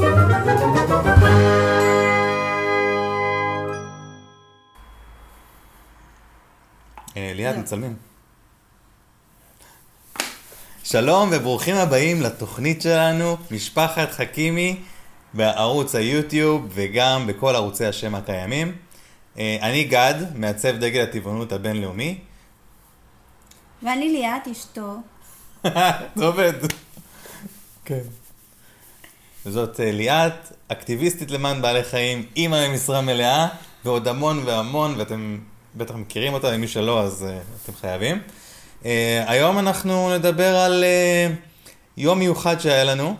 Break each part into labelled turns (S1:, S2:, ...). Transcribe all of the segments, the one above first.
S1: אה, ליעד, מצלמים. שלום וברוכים הבאים לתוכנית שלנו, משפחת חכימי, בערוץ היוטיוב וגם בכל ערוצי השם הקיימים. אה, אני גד, מעצב דגל הטבעונות הבינלאומי.
S2: ואני ליאת אשתו.
S1: זה עובד. כן. וזאת אה, ליאת, אקטיביסטית למען בעלי חיים, אימא במשרה מלאה, ועוד המון והמון, ואתם בטח מכירים אותה, ומי שלא אז uh, אתם חייבים. Uh, היום אנחנו נדבר על uh, יום מיוחד שהיה לנו,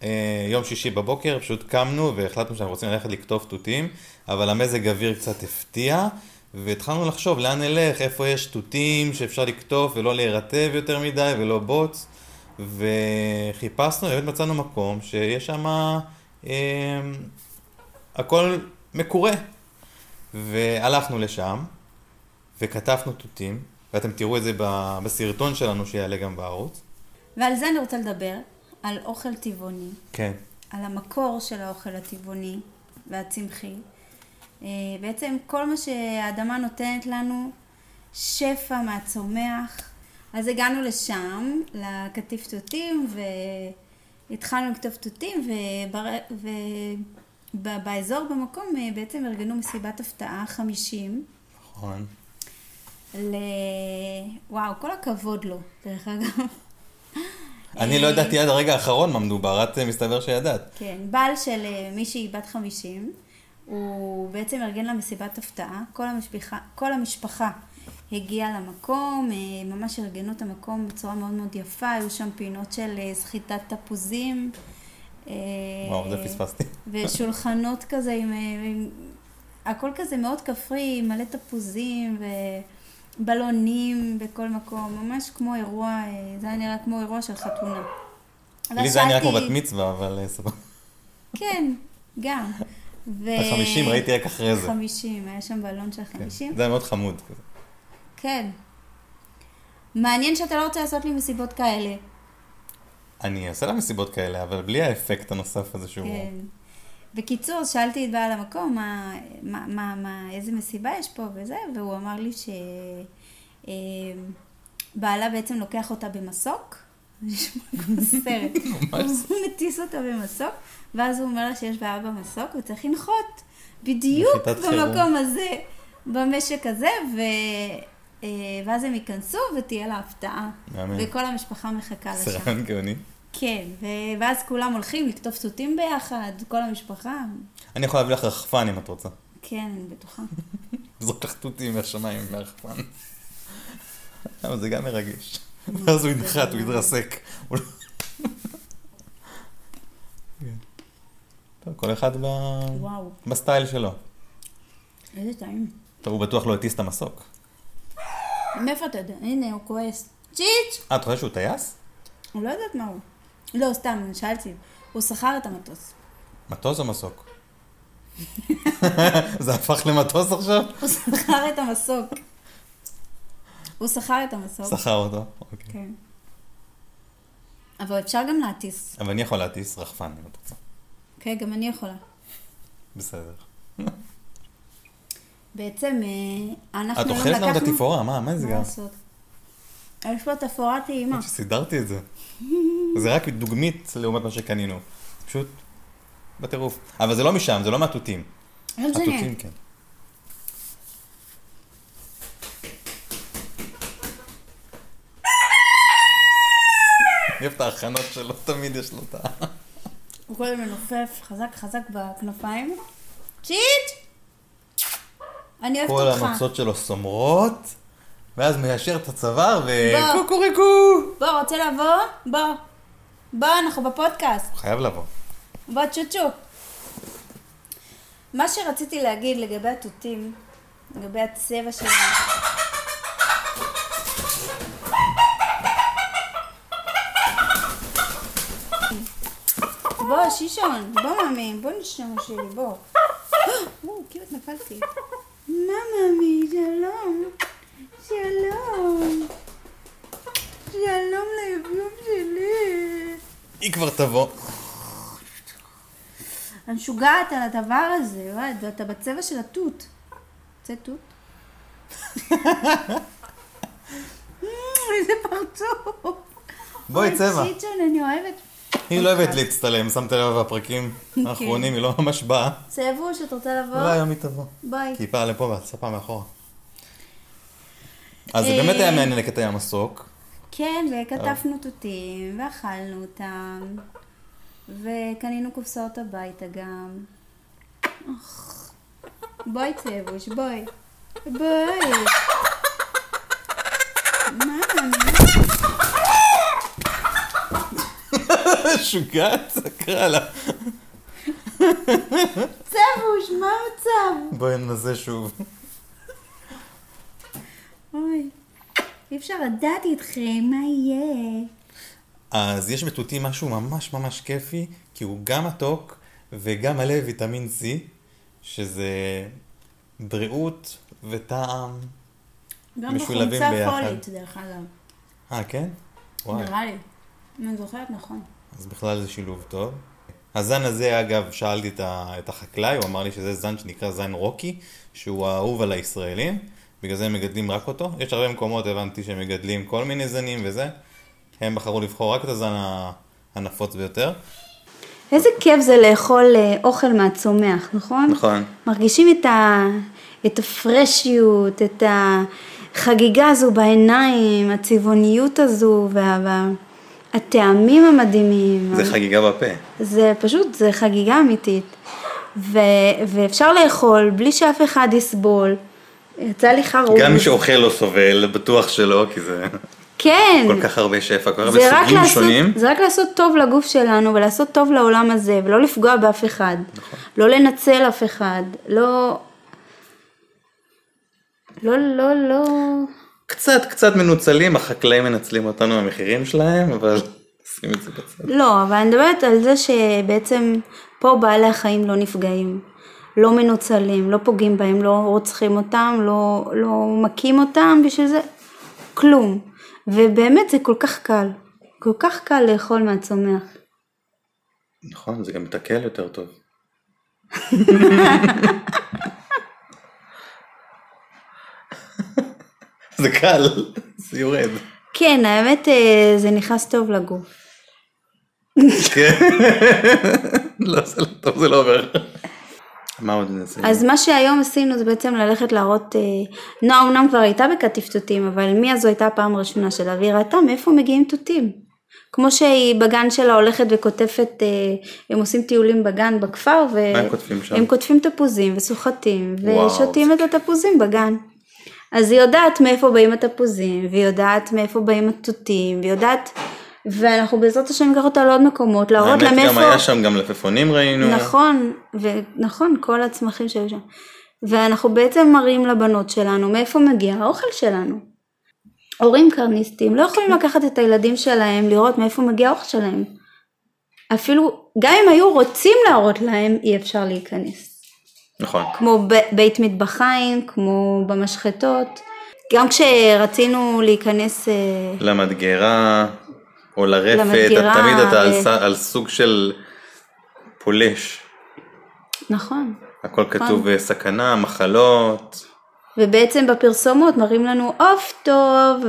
S1: uh, יום שישי בבוקר, פשוט קמנו והחלטנו שאנחנו רוצים ללכת לקטוף תותים, אבל המזג אוויר קצת הפתיע, והתחלנו לחשוב לאן נלך, איפה יש תותים שאפשר לקטוף ולא להירטב יותר מדי ולא בוץ, וחיפשנו, באמת מצאנו מקום שיש שם uh, הכל מקורה. והלכנו לשם, וכתבנו תותים, ואתם תראו את זה בסרטון שלנו שיעלה גם בערוץ.
S2: ועל זה אני רוצה לדבר, על אוכל טבעוני.
S1: כן.
S2: על המקור של האוכל הטבעוני והצמחי. אה, בעצם כל מה שהאדמה נותנת לנו, שפע מהצומח. אז הגענו לשם, לקטיף תותים, והתחלנו לכתוב תותים, ובאזור במקום אה, בעצם ארגנו מסיבת הפתעה, 50.
S1: נכון.
S2: ל... וואו, כל הכבוד לו, דרך אגב.
S1: אני לא ידעתי עד הרגע האחרון מה מדובר, את אה, מסתבר שידעת.
S2: כן, בעל של אה, מישהי בת 50, הוא בעצם ארגן לה מסיבת הפתעה, כל המשפחה, כל המשפחה הגיעה למקום, אה, ממש ארגנו את המקום בצורה מאוד מאוד יפה, היו שם פינות של סחיטת תפוזים.
S1: וואו, זה פספסתי.
S2: ושולחנות כזה עם, עם... הכל כזה מאוד כפרי, מלא תפוזים ו... בלונים בכל מקום, ממש כמו אירוע, אה, זה היה נראה כמו אירוע של חתונה.
S1: לי זה היה נראה כמו בת מצווה, אבל אה, סבבה.
S2: כן, גם.
S1: ו... החמישים ראיתי רק אחרי זה.
S2: חמישים, היה שם בלון של חמישים.
S1: כן. זה היה מאוד חמוד. כזה.
S2: כן. מעניין שאתה לא רוצה לעשות לי מסיבות כאלה.
S1: אני אעשה לה מסיבות כאלה, אבל בלי האפקט הנוסף הזה שהוא...
S2: כן. בקיצור, שאלתי את בעל המקום, מה, מה, מה, מה, איזה מסיבה יש פה? וזה, והוא אמר לי שבעלה בעצם לוקח אותה במסוק, נשמע כמו סרט, הוא מטיס אותה במסוק, ואז הוא אומר לה שיש בעיה במסוק וצריך לנחות. בדיוק במקום הזה, במשק הזה, ו... אה, ואז הם ייכנסו ותהיה לה הפתעה, וכל המשפחה מחכה לשם.
S1: סרט גאוני.
S2: כן, ואז כולם הולכים לקטוף תותים ביחד, כל המשפחה.
S1: אני יכול להביא לך רחפן אם את רוצה.
S2: כן, אני בטוחה.
S1: זרוק לך תותים מהשמיים מהרחפן. אבל זה גם מרגש. ואז הוא ינחת, הוא יתרסק. לא- כן. כל אחד בסטייל שלו.
S2: איזה טעים.
S1: הוא בטוח לא הטיס את המסוק.
S2: מאיפה אתה יודע? הנה, הוא כועס. צ'יץ'!
S1: את חושבת שהוא טייס?
S2: הוא לא יודעת מה הוא. לא, סתם, שאלתי. הוא שכר את המטוס.
S1: מטוס או מסוק? זה הפך למטוס עכשיו?
S2: הוא שכר את המסוק. הוא שכר את המסוק.
S1: שכר אותו, אוקיי.
S2: כן. אבל אפשר גם להטיס.
S1: אבל אני יכול להטיס רחפן, אם את רוצה.
S2: כן, גם אני יכולה.
S1: בסדר.
S2: בעצם, אה, אנחנו
S1: את אוכלת גם את התפאורה, מה, מה זה גם?
S2: מה לעשות? יש פה תפאורה טעימה.
S1: סידרתי את זה. זה רק דוגמית לעומת מה שקנינו. פשוט בטירוף. אבל זה לא משם, זה לא מהתותים. התותים כן. אני אוהב את ההכנות שלו, תמיד יש לו את ה...
S2: הוא קודם מנופף חזק חזק בכנפיים. צ'יט! אני אוהבת אותך.
S1: כל המצות שלו סומרות. ואז מיישר את הצוואר וקוקוריקו.
S2: בוא, רוצה לבוא? בוא. בוא, אנחנו בפודקאסט.
S1: חייב לבוא.
S2: בוא, צ'וצ'ו. מה שרציתי להגיד לגבי התותים, לגבי הצבע שלהם. בוא, שישון, בוא ממי, בוא נשום שלי, בוא. או, כמעט נפלתי. מה ממי, שלום. שלום. שלום ליביום שלי.
S1: היא כבר תבוא.
S2: אני משוגעת על הדבר הזה, וואי, ואתה בצבע של התות. זה תות? איזה פרצוף.
S1: בואי, צבע.
S2: אני אוהבת.
S1: היא לא אוהבת להצטלם, שמת לב בפרקים
S2: כן.
S1: האחרונים, היא לא ממש באה.
S2: צבוש, את רוצה לבוא?
S1: אולי היום היא תבוא.
S2: ביי.
S1: כי היא באה לפה והספה מאחורה. אז זה
S2: אה,
S1: באמת היה מעניין לקטע המסוק.
S2: כן, וכתפנו תותים, ואכלנו אותם, וקנינו קופסאות הביתה גם. בואי צבוש, בואי. בואי. מה?
S1: משוגעת, סקרה לה.
S2: צבוש, מה המצב?
S1: בואי ננסה שוב.
S2: אוי, אי אפשר לדעת איתכם מה יהיה.
S1: אז יש בתותים משהו ממש ממש כיפי, כי הוא גם מתוק וגם מלא ויטמין C, שזה בריאות וטעם.
S2: גם
S1: משולבים
S2: בחומצה
S1: ביחד.
S2: פולית, דרך אגב.
S1: אה, כן? וואי.
S2: נראה לי. אני זוכרת נכון.
S1: אז בכלל זה שילוב טוב. הזן הזה, אגב, שאלתי את, ה, את החקלאי, הוא אמר לי שזה זן שנקרא זן רוקי, שהוא האהוב על הישראלים, בגלל זה הם מגדלים רק אותו. יש הרבה מקומות, הבנתי, שהם מגדלים כל מיני זנים וזה. הם בחרו לבחור רק את הזן הנפוץ ביותר.
S2: איזה כיף זה לאכול אה, אוכל מהצומח, נכון?
S1: נכון.
S2: מרגישים את, ה... את הפרשיות, את החגיגה הזו בעיניים, הצבעוניות הזו, וה... הטעמים המדהימים.
S1: זה חגיגה בפה.
S2: זה פשוט, זה חגיגה אמיתית. ו... ואפשר לאכול בלי שאף אחד יסבול. יצא לי חרוז.
S1: גם מי שאוכל לא סובל, בטוח שלא, כי זה
S2: כן.
S1: כל כך הרבה שפע, כל כך הרבה סוגים
S2: לעשות,
S1: שונים.
S2: זה רק לעשות טוב לגוף שלנו ולעשות טוב לעולם הזה ולא לפגוע באף אחד.
S1: נכון.
S2: לא לנצל אף אחד. לא... לא, לא, לא...
S1: קצת קצת מנוצלים, החקלאים מנצלים אותנו במחירים שלהם, אבל שים את זה בצד.
S2: לא, אבל אני מדברת על זה שבעצם פה בעלי החיים לא נפגעים. לא מנוצלים, לא פוגעים בהם, לא רוצחים אותם, לא, לא מכים אותם בשביל זה, כלום. ובאמת זה כל כך קל, כל כך קל לאכול מהצומח.
S1: נכון, זה גם מתקל יותר טוב. זה קל, זה יורד.
S2: כן, האמת אה, זה נכנס טוב לגוף.
S1: כן. לא, זה לא טוב, זה לא עובר. מה עוד נעשה?
S2: אז מה שהיום עשינו זה בעצם ללכת להראות, אה, נועה אמנם כבר הייתה בקטיף תותים, אבל מי הזו הייתה הפעם הראשונה שלה, והיא ראתה מאיפה מגיעים תותים. כמו שהיא בגן שלה הולכת וכותפת, אה, הם עושים טיולים בגן בכפר,
S1: מה הם כותבים שם?
S2: הם כותבים תפוזים וסוחטים, ושותים את התפוזים בגן. אז היא יודעת מאיפה באים התפוזים, והיא יודעת מאיפה באים התותים, והיא יודעת, ואנחנו בעזרת השם ניקח אותה לעוד מקומות, להראות לה
S1: האמת
S2: מאיפה...
S1: גם היה שם גם לפפונים ראינו.
S2: נכון, ונכון, כל הצמחים שהיו שם. ואנחנו בעצם מראים לבנות שלנו מאיפה מגיע האוכל שלנו. הורים קרניסטים לא יכולים לקחת את הילדים שלהם לראות מאיפה מגיע האוכל שלהם. אפילו, גם אם היו רוצים להראות להם, אי אפשר להיכנס.
S1: נכון.
S2: כמו ב- בית מטבחיים, כמו במשחטות. גם כשרצינו להיכנס, אה,
S1: למדגרה, או לרפת,
S2: למדגרה,
S1: תמיד אתה על
S2: ו-
S1: ס- על סוג של פולש.
S2: נכון.
S1: הכל כתוב אה, סכנה, מחלות.
S2: ובעצם בפרסומות מראים לנו עוף טוב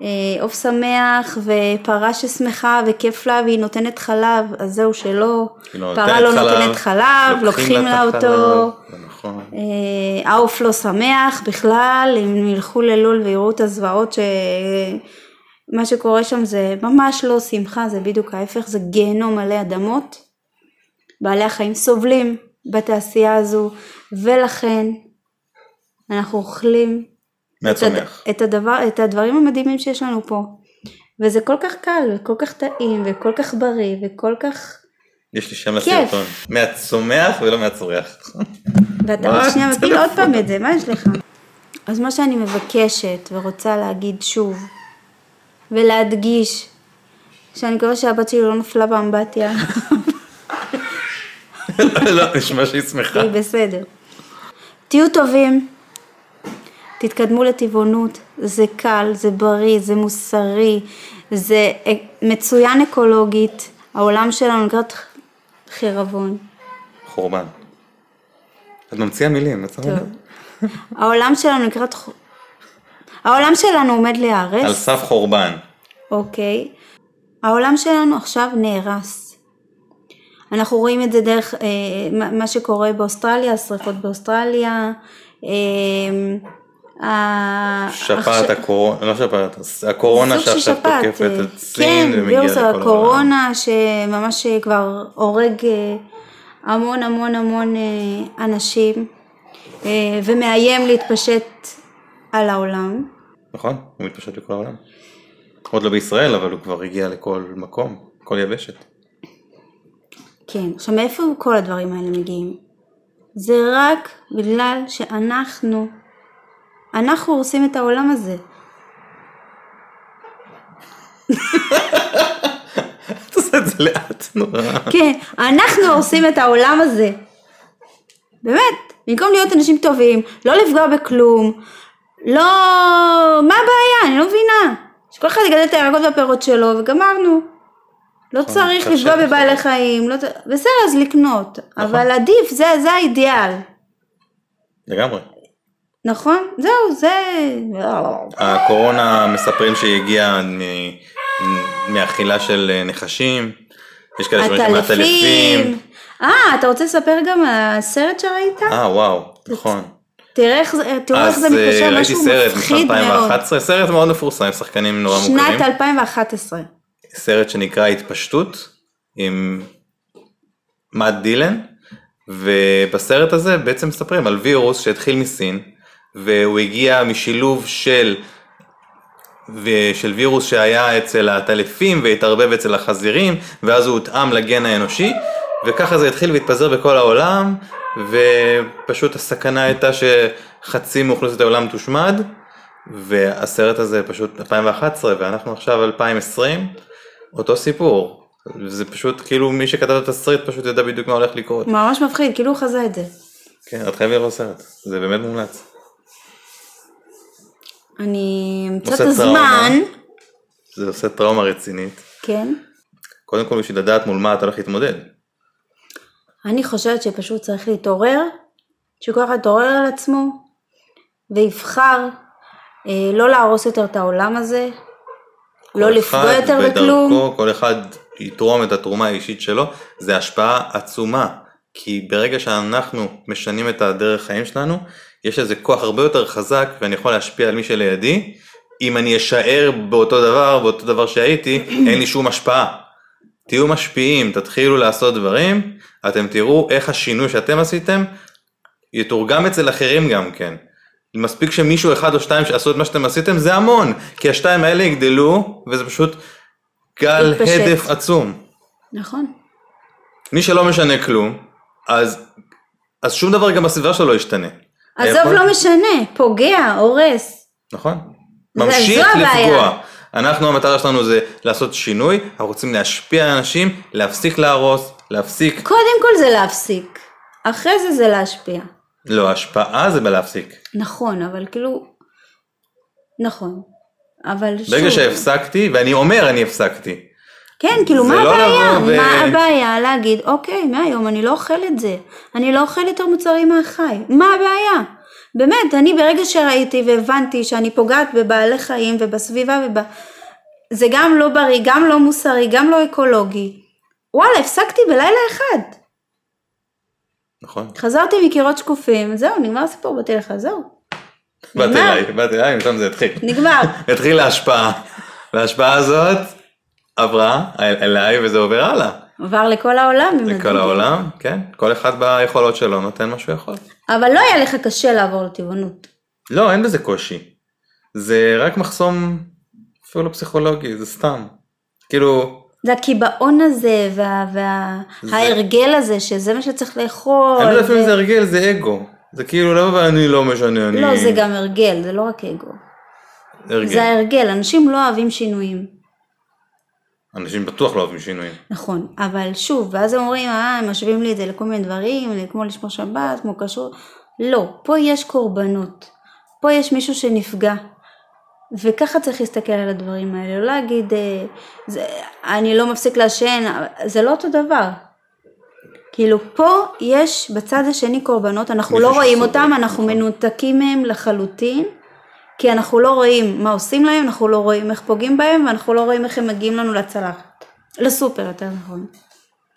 S2: ועוף שמח ופרה ששמחה וכיף לה והיא נותנת חלב אז זהו שלא,
S1: לא
S2: פרה לא
S1: חלב,
S2: נותנת חלב, לוקחים לה אותו,
S1: נכון.
S2: אה, העוף לא שמח בכלל, אם ילכו ללול ויראו את הזוועות שמה שקורה שם זה ממש לא שמחה, זה בדיוק ההפך, זה גיהנום מלא אדמות. בעלי החיים סובלים בתעשייה הזו ולכן אנחנו אוכלים.
S1: מהצומח.
S2: את, הדבר, את הדברים המדהימים שיש לנו פה. וזה כל כך קל וכל כך טעים וכל כך בריא וכל כך...
S1: יש לי שם. לסרטון. מהצומח ולא מהצורך.
S2: ואתה
S1: וואי,
S2: עוד שנייה מפיל. עוד פעם את זה, מה יש לך? אז מה שאני מבקשת ורוצה להגיד שוב ולהדגיש שאני מקווה שהבת שלי לא נפלה באמבטיה,
S1: לא, נשמע שהיא שמחה.
S2: היא בסדר. תהיו טובים, תתקדמו לטבעונות, זה קל, זה בריא, זה מוסרי, זה אה, מצוין אקולוגית, העולם שלנו לקראת חירבון.
S1: חורבן. את ממציאה מילים, את שמה לב?
S2: העולם שלנו לקראת... העולם שלנו עומד להיהרס.
S1: על סף חורבן.
S2: אוקיי. העולם שלנו עכשיו נהרס. אנחנו רואים את זה דרך אה, מה- שקורה באוסטרליה, השרפות באוסטרליה. אה,
S1: שפעת הקורונה, לא שפעת, הקורונה שעכשיו תוקפת
S2: אה,
S1: את סין
S2: כן,
S1: ומגיעה
S2: וירוס
S1: לכל העולם.
S2: הקורונה שממש כבר הורג אה, המון המון המון אה, אנשים אה, ומאיים להתפשט על העולם.
S1: נכון, הוא מתפשט לכל העולם. עוד לא בישראל, אבל הוא כבר הגיע לכל מקום, כל יבשת.
S2: כן, עכשיו מאיפה כל הדברים האלה מגיעים? זה רק בגלל שאנחנו, אנחנו הורסים את העולם הזה.
S1: את עושה את זה לאט נורא.
S2: כן, אנחנו הורסים את העולם הזה. באמת, במקום להיות אנשים טובים, לא לפגוע בכלום, לא... מה הבעיה? אני לא מבינה. שכל אחד יגדל את הירקות והפירות שלו וגמרנו. לא צריך
S1: קשה
S2: לפגוע. בבעלי חיים, לא... בסדר, אז לקנות,
S1: נכון.
S2: אבל עדיף, זה, זה האידיאל.
S1: לגמרי.
S2: נכון? זהו, זה...
S1: הקורונה מספרים שהיא הגיעה מאכילה של אה, נחשים. יש כאלה שאומרים
S2: הטלפים.
S1: מהטלפים.
S2: אה, אתה רוצה לספר גם על הסרט שראית?
S1: אה וואו, נכון.
S2: תראה איך זה, תראו איך זה
S1: אז אה,
S2: מתקשר,
S1: ראיתי
S2: משהו
S1: סרט
S2: מפחיד מאוד.
S1: מ-2011, סרט מאוד מפורסם, עם שחקנים נורא מוכרים.
S2: שנת 2011.
S1: סרט שנקרא התפשטות עם מאט דילן ובסרט הזה בעצם מספרים על וירוס שהתחיל מסין והוא הגיע משילוב של של וירוס שהיה אצל העטלפים והתערבב אצל החזירים ואז הוא הותאם לגן האנושי וככה זה התחיל והתפזר בכל העולם ופשוט הסכנה הייתה שחצי מאוכלוסיית העולם תושמד והסרט הזה פשוט 2011 ואנחנו עכשיו 2020 אותו סיפור. זה פשוט כאילו מי שכתב את התסריט פשוט ידע בדיוק מה הולך לקרות.
S2: ממש מפחיד, כאילו הוא חזה את זה.
S1: כן את חייבת לראות סרט. זה באמת מומלץ
S2: אני אמצא את. הזמן,
S1: זה עושה טראומה רצינית
S2: כן.
S1: קודם כל בשביל לדעת מול מה אתה הולך להתמודד
S2: אני חושבת שפשוט צריך להתעורר, שכל אחד יתעורר על עצמו, ויבחר אה, לא להרוס יותר את העולם הזה, לא לפגוע יותר
S1: בדרכו,
S2: בכלום.
S1: כל אחד יתרום את התרומה האישית שלו, זה השפעה עצומה. כי ברגע שאנחנו משנים את הדרך חיים שלנו, יש לזה כוח הרבה יותר חזק ואני יכול להשפיע על מי שלידי. אם אני אשאר באותו דבר, באותו דבר שהייתי, אין לי שום השפעה. תהיו משפיעים, תתחילו לעשות דברים, אתם תראו איך השינוי שאתם עשיתם יתורגם אצל אחרים גם כן. מספיק שמישהו אחד או שתיים שעשו את מה שאתם עשיתם, זה המון, כי השתיים האלה יגדלו, וזה פשוט גל
S2: יתפשט.
S1: הדף עצום.
S2: נכון.
S1: מי שלא משנה כלום, אז, אז שום דבר גם בסביבה שלו לא ישתנה.
S2: עזוב לא משנה, פוגע, הורס.
S1: נכון. ממשיך. לפגוע. אנחנו המטרה שלנו זה לעשות שינוי, אנחנו רוצים להשפיע על אנשים, להפסיק להרוס, להפסיק,
S2: קודם כל זה להפסיק, אחרי זה זה להשפיע.
S1: לא, השפעה זה בלהפסיק.
S2: נכון, אבל כאילו... נכון. אבל שוב...
S1: ברגע שהפסקתי, ואני אומר אני הפסקתי,
S2: כן, כאילו, מה
S1: לא
S2: הבעיה?
S1: ו-
S2: מה הבעיה להגיד, אוקיי, מהיום אני לא אוכל את זה. אני לא אוכל יותר מוצרים מהחי. מה הבעיה? באמת, אני ברגע שראיתי והבנתי שאני פוגעת בבעלי חיים ובסביבה וב... זה גם לא בריא, גם לא מוסרי, גם לא אקולוגי. וואלה, הפסקתי בלילה אחד.
S1: נכון?
S2: חזרתי מקירות שקופים, זהו, נגמר הסיפור, באתי לך, זהו.
S1: באתי. אליי, באתי אליי, משם זה התחיל.
S2: נגמר.
S1: התחיל ההשפעה. וההשפעה הזאת עברה אל- אליי וזה עובר הלאה.
S2: עבר לכל העולם.
S1: לכל. העולם, כן. כל אחד ביכולות שלו נותן מה שהוא יכול.
S2: אבל לא היה לך קשה לעבור לטבעונות.
S1: לא, אין בזה קושי. זה רק מחסום אפילו לא פסיכולוגי, זה סתם. כאילו,
S2: זה הקיבעון הזה, וה, וה,
S1: זה-
S2: הזה, שזה מה שצריך לאכול.
S1: אני לא יודע
S2: ו-
S1: אם זה הרגל, זה אגו. זה כאילו, לא, ואני לא משנה, אני...
S2: לא, זה גם הרגל, זה לא רק אגו.
S1: הרגל.
S2: זה ההרגל, אנשים לא אוהבים שינויים.
S1: אנשים בטוח לא אוהבים שינויים.
S2: נכון, אבל שוב, ואז הם אומרים, אה, הם משווים לי את זה לכל מיני דברים, כמו לשמור שבת, כמו כשרות. לא, פה יש קורבנות. פה יש מישהו שנפגע. וככה צריך להסתכל על הדברים האלה, לא להגיד, אה, זה, אני לא מפסיק לעשן, זה לא אותו דבר. כאילו פה יש בצד השני קורבנות, אנחנו לא רואים אותם, אנחנו נכון. מנותקים מהם לחלוטין, כי אנחנו לא רואים מה עושים להם, אנחנו לא רואים איך פוגעים בהם, ואנחנו לא רואים איך הם מגיעים לנו לצלחת. לסופר יותר נכון.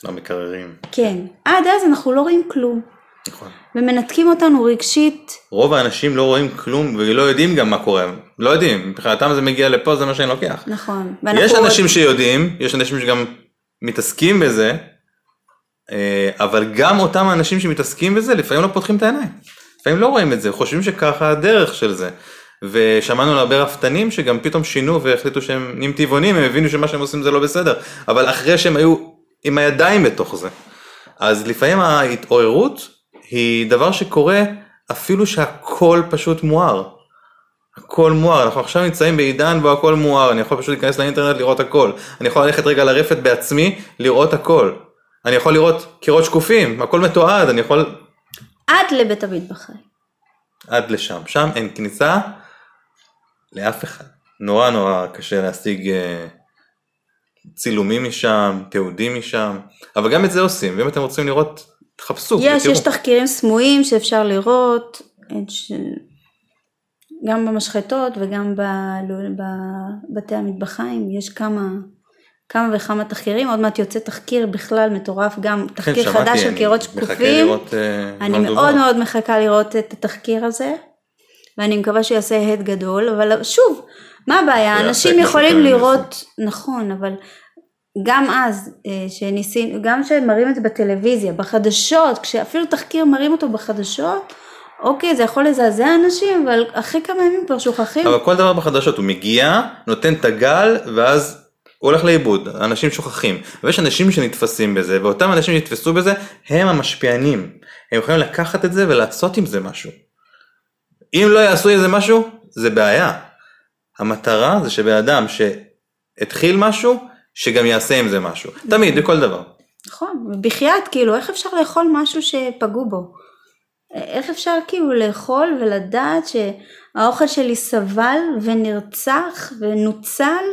S1: למקררים.
S2: כן. עד אז אנחנו לא רואים כלום. נכון. ומנתקים אותנו רגשית.
S1: רוב האנשים לא רואים כלום ולא יודעים גם מה קורה. לא יודעים, מבחינתם זה מגיע לפה, זה מה שאני לוקח.
S2: נכון.
S1: יש אנשים עוד... שיודעים, יש אנשים שגם מתעסקים בזה, אה, אבל גם אותם האנשים שמתעסקים בזה, לפעמים לא פותחים את העיניים. לפעמים לא רואים את זה, חושבים שככה הדרך של זה. ושמענו על הרבה רפתנים שגם פתאום שינו והחליטו שהם נהיים טבעונים, הם הבינו שמה שהם עושים זה לא בסדר, אבל אחרי שהם היו עם הידיים בתוך זה. אז לפעמים ההתעוררות היא דבר שקורה אפילו שהכל פשוט מואר. הכל מואר, אנחנו עכשיו נמצאים בעידן בו הכל מואר, אני יכול פשוט להיכנס לאינטרנט לראות הכל. אני יכול ללכת רגע לרפת בעצמי, לראות הכל. אני יכול לראות קירות שקופים, הכל מתועד, אני יכול...
S2: עד לבית המטבחיים.
S1: עד לשם, שם אין כניסה לאף אחד. נורא נורא קשה להשיג אה, צילומים משם, תיעודים משם, אבל גם את זה עושים, ואם אתם רוצים לראות, תחפשו.
S2: יש, ותראו. יש תחקירים סמויים שאפשר לראות, ש... גם במשחטות וגם בבתי המטבחיים, יש כמה, כמה וכמה תחקירים, עוד מעט יוצא תחקיר בכלל מטורף, גם כן, תחקיר חדש של קירות שקופים. uh, אני מאוד מאוד מחכה לראות את התחקיר הזה, ואני מקווה שיעשה הד גדול, אבל שוב, מה הבעיה? אנשים יכולים לראות, נכון, אבל גם אז, אה, שניסינו, גם כשמראים את זה בטלוויזיה, בחדשות, כשאפילו תחקיר מראים אותו בחדשות, אוקיי, זה יכול לזעזע אנשים, אבל אחרי כמה ימים כבר שוכחים.
S1: אבל כל דבר בחדשות, הוא מגיע, נותן את הגל, ואז הוא הולך לאיבוד, אנשים שוכחים. ויש אנשים שנתפסים בזה, ואותם אנשים שנתפסו בזה, הם המשפיענים. הם יכולים לקחת את זה ולעשות עם זה משהו. אם לא יעשו עם זה משהו, זה בעיה. המטרה זה שבן אדם שהתחיל משהו, שגם יעשה עם זה משהו. תמיד, בכל דבר.
S2: נכון, בחייאת, כאילו, איך אפשר לאכול משהו שפגעו בו? איך אפשר כאילו לאכול ולדעת שהאוכל שלי סבל ונרצח ונוצל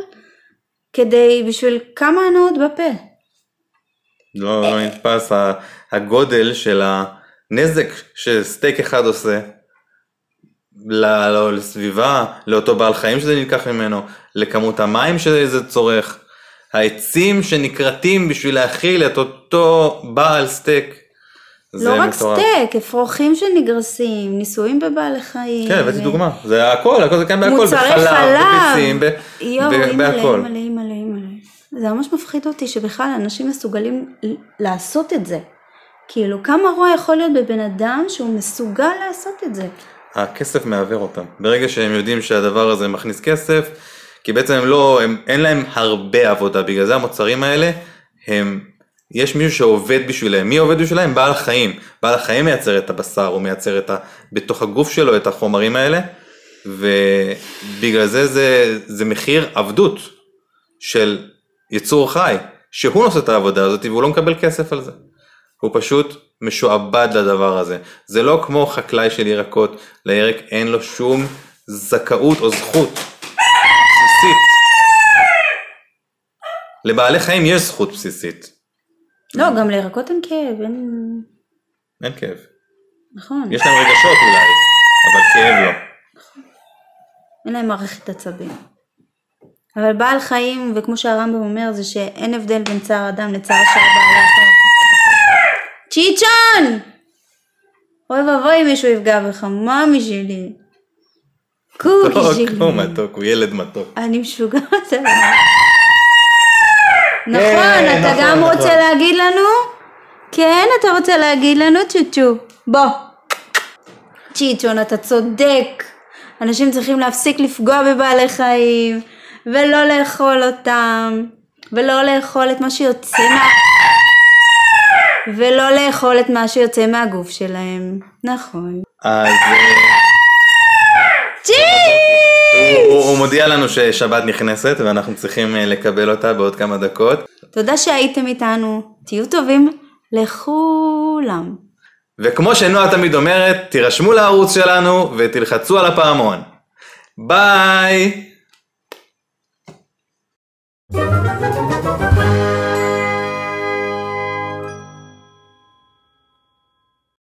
S2: כדי, בשביל כמה הנאות בפה?
S1: לא, לא נתפס הגודל של הנזק שסטייק אחד עושה לא, לסביבה, לאותו בעל חיים שזה נלקח ממנו, לכמות המים שזה צורך, העצים שנכרתים בשביל להכיל את אותו בעל סטייק.
S2: לא רק מטורף. סטייק, אפרוחים שנגרסים, ניסויים בבעלי חיים.
S1: כן, הבאתי ו... דוגמה, זה הכל, הכל זה כן בהכל,
S2: מוצרי בחלב, חלב, בביצים, ב... יואו, בהכל. אימא'לה, אימא'לה, אימא'לה. זה ממש מפחיד אותי שבכלל אנשים מסוגלים לעשות את זה. כאילו, כמה רוע יכול להיות בבן אדם שהוא מסוגל לעשות את זה?
S1: הכסף מעוור אותם. ברגע שהם יודעים שהדבר הזה מכניס כסף, כי בעצם הם לא, הם, אין להם הרבה עבודה, בגלל זה המוצרים האלה, הם, יש מישהו שעובד בשבילם. מי עובד בשבילם? בעל החיים. בעל החיים מייצר את הבשר, הוא מייצר את ה, בתוך הגוף שלו את החומרים האלה, ובגלל זה זה, זה מחיר עבדות של יצור חי, שהוא נושא את העבודה הזאת והוא לא מקבל כסף על זה. הוא פשוט משועבד לדבר הזה. זה לא כמו חקלאי של ירקות, לירק אין לו שום זכאות או זכות בסיסית. לבעלי חיים יש זכות בסיסית.
S2: לא, גם לירקות אין כאב, אין...
S1: אין כאב.
S2: נכון.
S1: יש להם רגשות אולי, אבל כאב לא.
S2: אין להם מערכת עצבים. אבל בעל חיים, וכמו שהרמב"ם אומר, זה שאין הבדל בין צער אדם לצער של בעלי החיים. צ'יצ'ון! אוי ואבוי אם מישהו יפגע בך, מאמי שלי. קוקי שלי.
S1: הוא מתוק, הוא ילד מתוק.
S2: אני משוגעת עליו. נכון, כן, אתה נכון, גם רוצה נכון. להגיד לנו? כן, אתה רוצה להגיד לנו צ'וצ'ו. בוא. צ'יצ'ון, אתה צודק. אנשים צריכים להפסיק לפגוע בבעלי חיים, ולא לאכול אותם, ולא לאכול את מה שיוצא מה... ולא לאכול את מה שיוצא מהגוף שלהם. נכון.
S1: אז... הוא, הוא מודיע לנו ששבת נכנסת ואנחנו צריכים אה, לקבל אותה בעוד כמה דקות.
S2: תודה שהייתם איתנו, תהיו טובים לכולם.
S1: וכמו שנועה תמיד אומרת, תירשמו לערוץ שלנו ותלחצו על הפעמון. ביי!